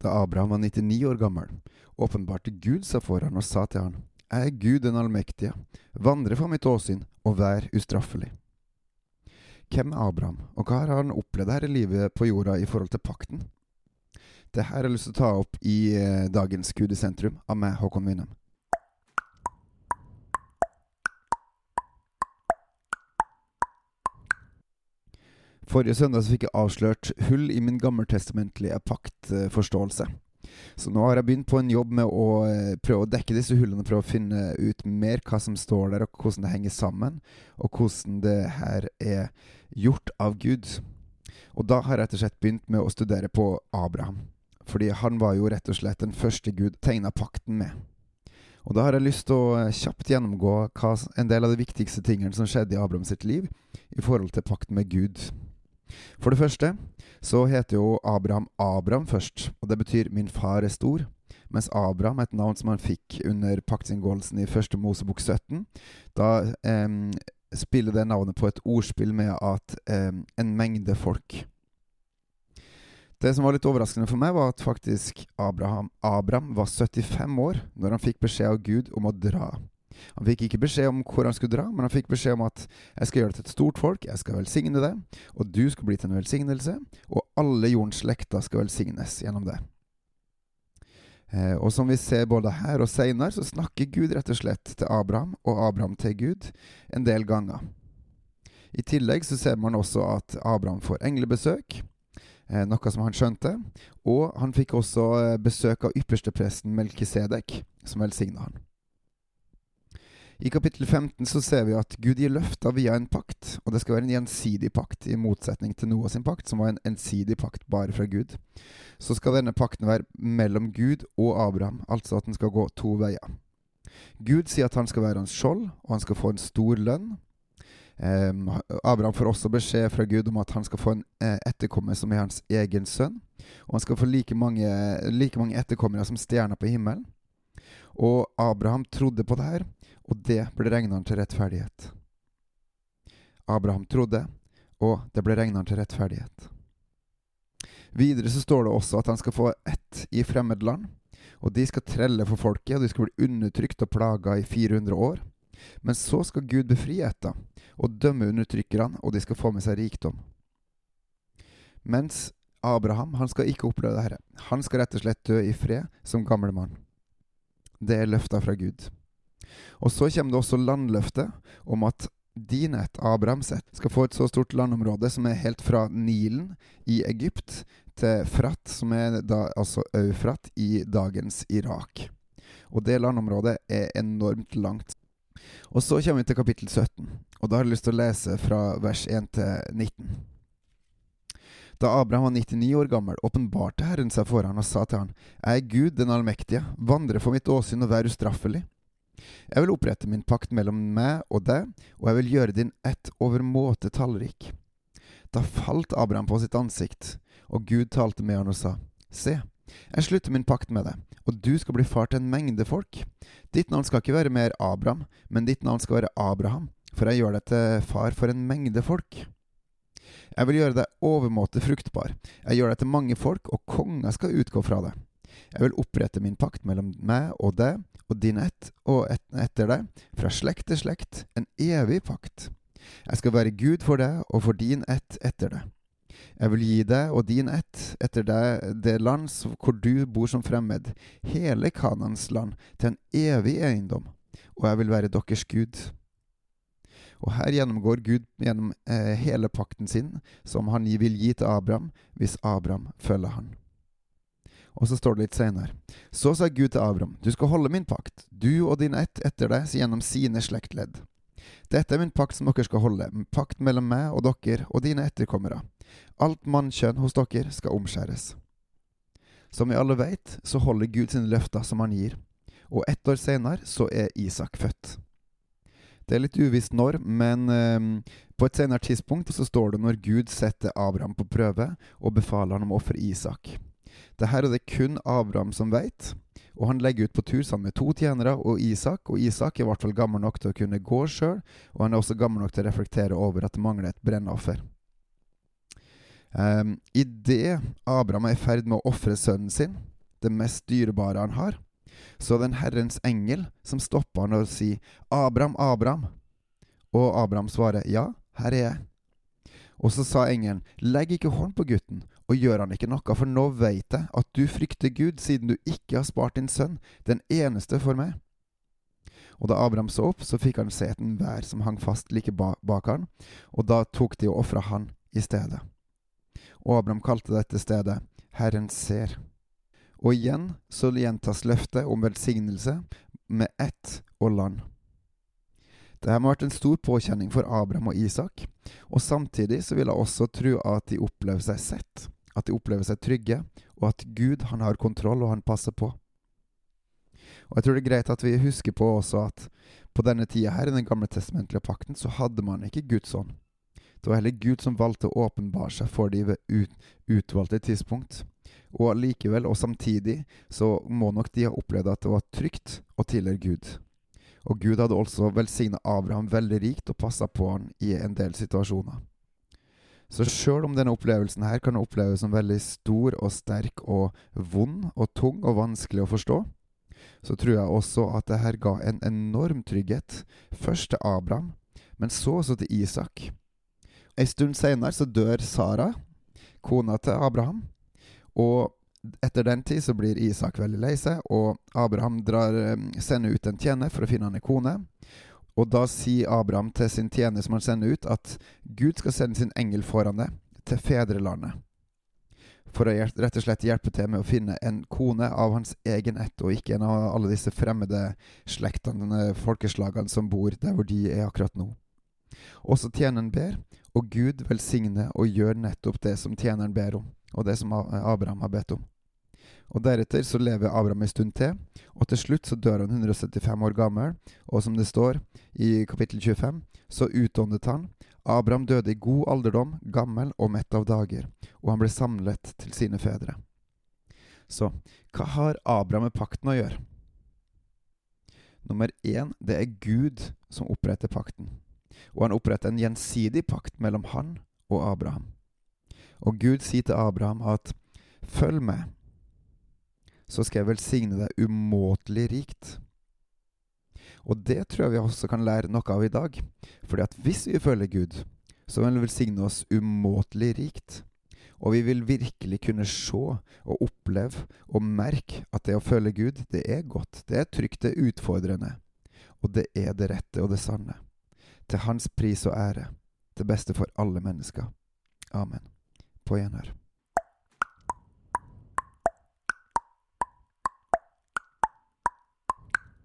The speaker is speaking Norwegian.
Da Abraham var 99 år gammel, åpenbarte Gud seg for han og sa til han, Jeg er Gud den allmektige, vandre fra mitt åsyn og vær ustraffelig. Hvem er Abraham, og hva har han opplevd her i livet på jorda i forhold til pakten? Det her har jeg lyst til å ta opp i eh, dagens Gud i sentrum av meg, Håkon Winnem. Forrige søndag fikk jeg avslørt hull i min gammeltestamentlige paktforståelse. Så nå har jeg begynt på en jobb med å eh, prøve å dekke disse hullene, prøve å finne ut mer hva som står der, og hvordan det henger sammen, og hvordan det her er gjort av Gud. Og da har jeg rett og slett begynt med å studere på Abraham. Fordi han var jo rett og slett den første Gud tegna pakten med. Og da har jeg lyst til å eh, kjapt gjennomgå hva, en del av de viktigste tingene som skjedde i Abraham sitt liv i forhold til pakten med Gud. For det første så heter jo Abraham Abraham først, og det betyr 'min far er stor'. Mens Abraham er et navn som han fikk under paktinngåelsen i første Mosebok 17. Da eh, spiller det navnet på et ordspill med at eh, en mengde folk. Det som var litt overraskende for meg, var at faktisk Abraham, Abraham var 75 år når han fikk beskjed av Gud om å dra. Han fikk ikke beskjed om hvor han skulle dra, men han fikk beskjed om at jeg skal gjøre det til et stort folk, jeg skal velsigne det, og du skal bli til en velsignelse, og alle jordens slekter skal velsignes gjennom det. Eh, og som vi ser både her og seinere, så snakker Gud rett og slett til Abraham, og Abraham til Gud, en del ganger. I tillegg så ser man også at Abraham får englebesøk, eh, noe som han skjønte, og han fikk også eh, besøk av ypperstepresten Melkisedek, som velsigna han. I kapittel 15 så ser vi at Gud gir løfter via en pakt, og det skal være en gjensidig pakt, i motsetning til Noah sin pakt, som var en ensidig pakt bare fra Gud. Så skal denne pakten være mellom Gud og Abraham, altså at den skal gå to veier. Gud sier at han skal være hans skjold, og han skal få en stor lønn. Um, Abraham får også beskjed fra Gud om at han skal få en eh, etterkommer som er hans egen sønn. Og han skal få like mange, like mange etterkommere som stjerner på himmelen. Og Abraham trodde på det her, og det ble regna han til rettferdighet. Abraham trodde, og det ble regna han til rettferdighet. Videre så står det også at han skal få ett i fremmed land, og de skal trelle for folket, og de skal bli undertrykt og plaga i 400 år. Men så skal Gud befri etta, og dømme undertrykkerne, og de skal få med seg rikdom. Mens Abraham han skal ikke oppleve dette. Han skal rett og slett dø i fred som gammel mann. Det er løfta fra Gud. Og så kommer det også landløftet om at din ett, Abrahams ett, skal få et så stort landområde som er helt fra Nilen i Egypt til Frat, som er da altså Eufrat i dagens Irak. Og det landområdet er enormt langt. Og så kommer vi til kapittel 17, og da har jeg lyst til å lese fra vers 1 til 19. Da Abraham var 99 år gammel, åpenbarte Herren seg for han og sa til han, Jeg er Gud den allmektige, vandre for mitt åsyn og vær ustraffelig. Jeg vil opprette min pakt mellom meg og deg, og jeg vil gjøre din ett overmåte tallrik. Da falt Abraham på sitt ansikt, og Gud talte med han og sa, Se, jeg slutter min pakt med deg, og du skal bli far til en mengde folk. Ditt navn skal ikke være mer Abraham, men ditt navn skal være Abraham, for jeg gjør deg til far for en mengde folk. Jeg vil gjøre deg overmåte fruktbar, jeg gjør deg til mange folk, og konger skal utgå fra deg. Jeg vil opprette min pakt mellom meg og deg og din ett og et etter deg, fra slekt til slekt, en evig pakt. Jeg skal være Gud for deg og for din ett etter deg. Jeg vil gi deg og din ett etter deg det land hvor du bor som fremmed, hele Kanans land, til en evig eiendom, og jeg vil være deres Gud. Og her gjennomgår Gud gjennom eh, hele pakten sin, som han vil gi til Abraham, hvis Abraham følger han. Og så står det litt seinere. Så sa Gud til Abraham, du skal holde min pakt, du og din ett etter deg gjennom sine slektledd. Dette er min pakt som dere skal holde, pakt mellom meg og dere og dine etterkommere. Alt mannkjønn hos dere skal omskjæres. Som vi alle veit, så holder Gud sine løfter som han gir, og ett år seinere så er Isak født. Det er litt uvisst når, men eh, på et senere tidspunkt så står det når Gud setter Abraham på prøve og befaler han om å ofre Isak. Det her er det kun Abraham som veit, og han legger ut på tur sammen med to tjenere og Isak, og Isak er i hvert fall gammel nok til å kunne gå sjøl, og han er også gammel nok til å reflektere over at det mangler et brennoffer. Um, Idet Abraham er i ferd med å ofre sønnen sin, det mest dyrebare han har, så den Herrens engel som stopper han og sier 'Abraham, Abraham'. Og Abraham svarer 'Ja, her er jeg'. Og så sa engelen, 'Legg ikke hånd på gutten, og gjør han ikke noe, for nå veit jeg at du frykter Gud, siden du ikke har spart din sønn, den eneste for meg.' Og da Abraham så opp, så fikk han se et enhver som hang fast like bak han, og da tok de og ofra han i stedet. Og Abraham kalte dette stedet Herren ser. Og igjen så gjentas løftet om velsignelse med ett og land. Dette har vært en stor påkjenning for Abraham og Isak, og samtidig så vil jeg også tro at de opplever seg sett, at de opplever seg trygge, og at Gud han har kontroll og han passer på. Og Jeg tror det er greit at vi husker på også at på denne tida her i den gamle testamentlige pakten så hadde man ikke Guds ånd. Det var heller Gud som valgte å åpenbare seg for de ved ut, utvalgte tidspunkt. Og likevel, og samtidig, så må nok de ha opplevd at det var trygt å tilhøre Gud. Og Gud hadde også velsigna Abraham veldig rikt og passa på han i en del situasjoner. Så sjøl om denne opplevelsen her kan oppleves som veldig stor og sterk og vond og tung og vanskelig å forstå, så tror jeg også at det her ga en enorm trygghet, først til Abraham, men så også til Isak. En stund seinere så dør Sara, kona til Abraham, og etter den tid så blir Isak veldig lei seg, og Abraham drar, sender ut en tjener for å finne han en kone. Og da sier Abraham til sin tjener som han sender ut, at Gud skal sende sin engel foran det, til fedrelandet. For å rett og slett hjelpe til med å finne en kone av hans egen ett, og ikke en av alle disse fremmede slektene, folkeslagene, som bor der hvor de er akkurat nå. Også tjeneren ber, og Gud velsigner og gjør nettopp det som tjeneren ber om og det som Abraham har bedt om. Og Deretter så lever Abraham en stund til, og til slutt så dør han 175 år gammel. Og som det står i kapittel 25, så utåndet han. Abraham døde i god alderdom, gammel og mett av dager, og han ble samlet til sine fedre. Så hva har Abraham med pakten å gjøre? Nummer én, det er Gud som oppretter pakten. Og han oppretter en gjensidig pakt mellom han og Abraham. Og Gud sier til Abraham at følg med, så skal jeg velsigne deg umåtelig rikt. Og det tror jeg vi også kan lære noe av i dag. Fordi at hvis vi følger Gud, så vil han velsigne oss umåtelig rikt. Og vi vil virkelig kunne se og oppleve og merke at det å følge Gud, det er godt, det er trygt, det er utfordrende. Og det er det rette og det sanne. Til hans pris og ære. Til beste for alle mennesker. Amen på gjenhør.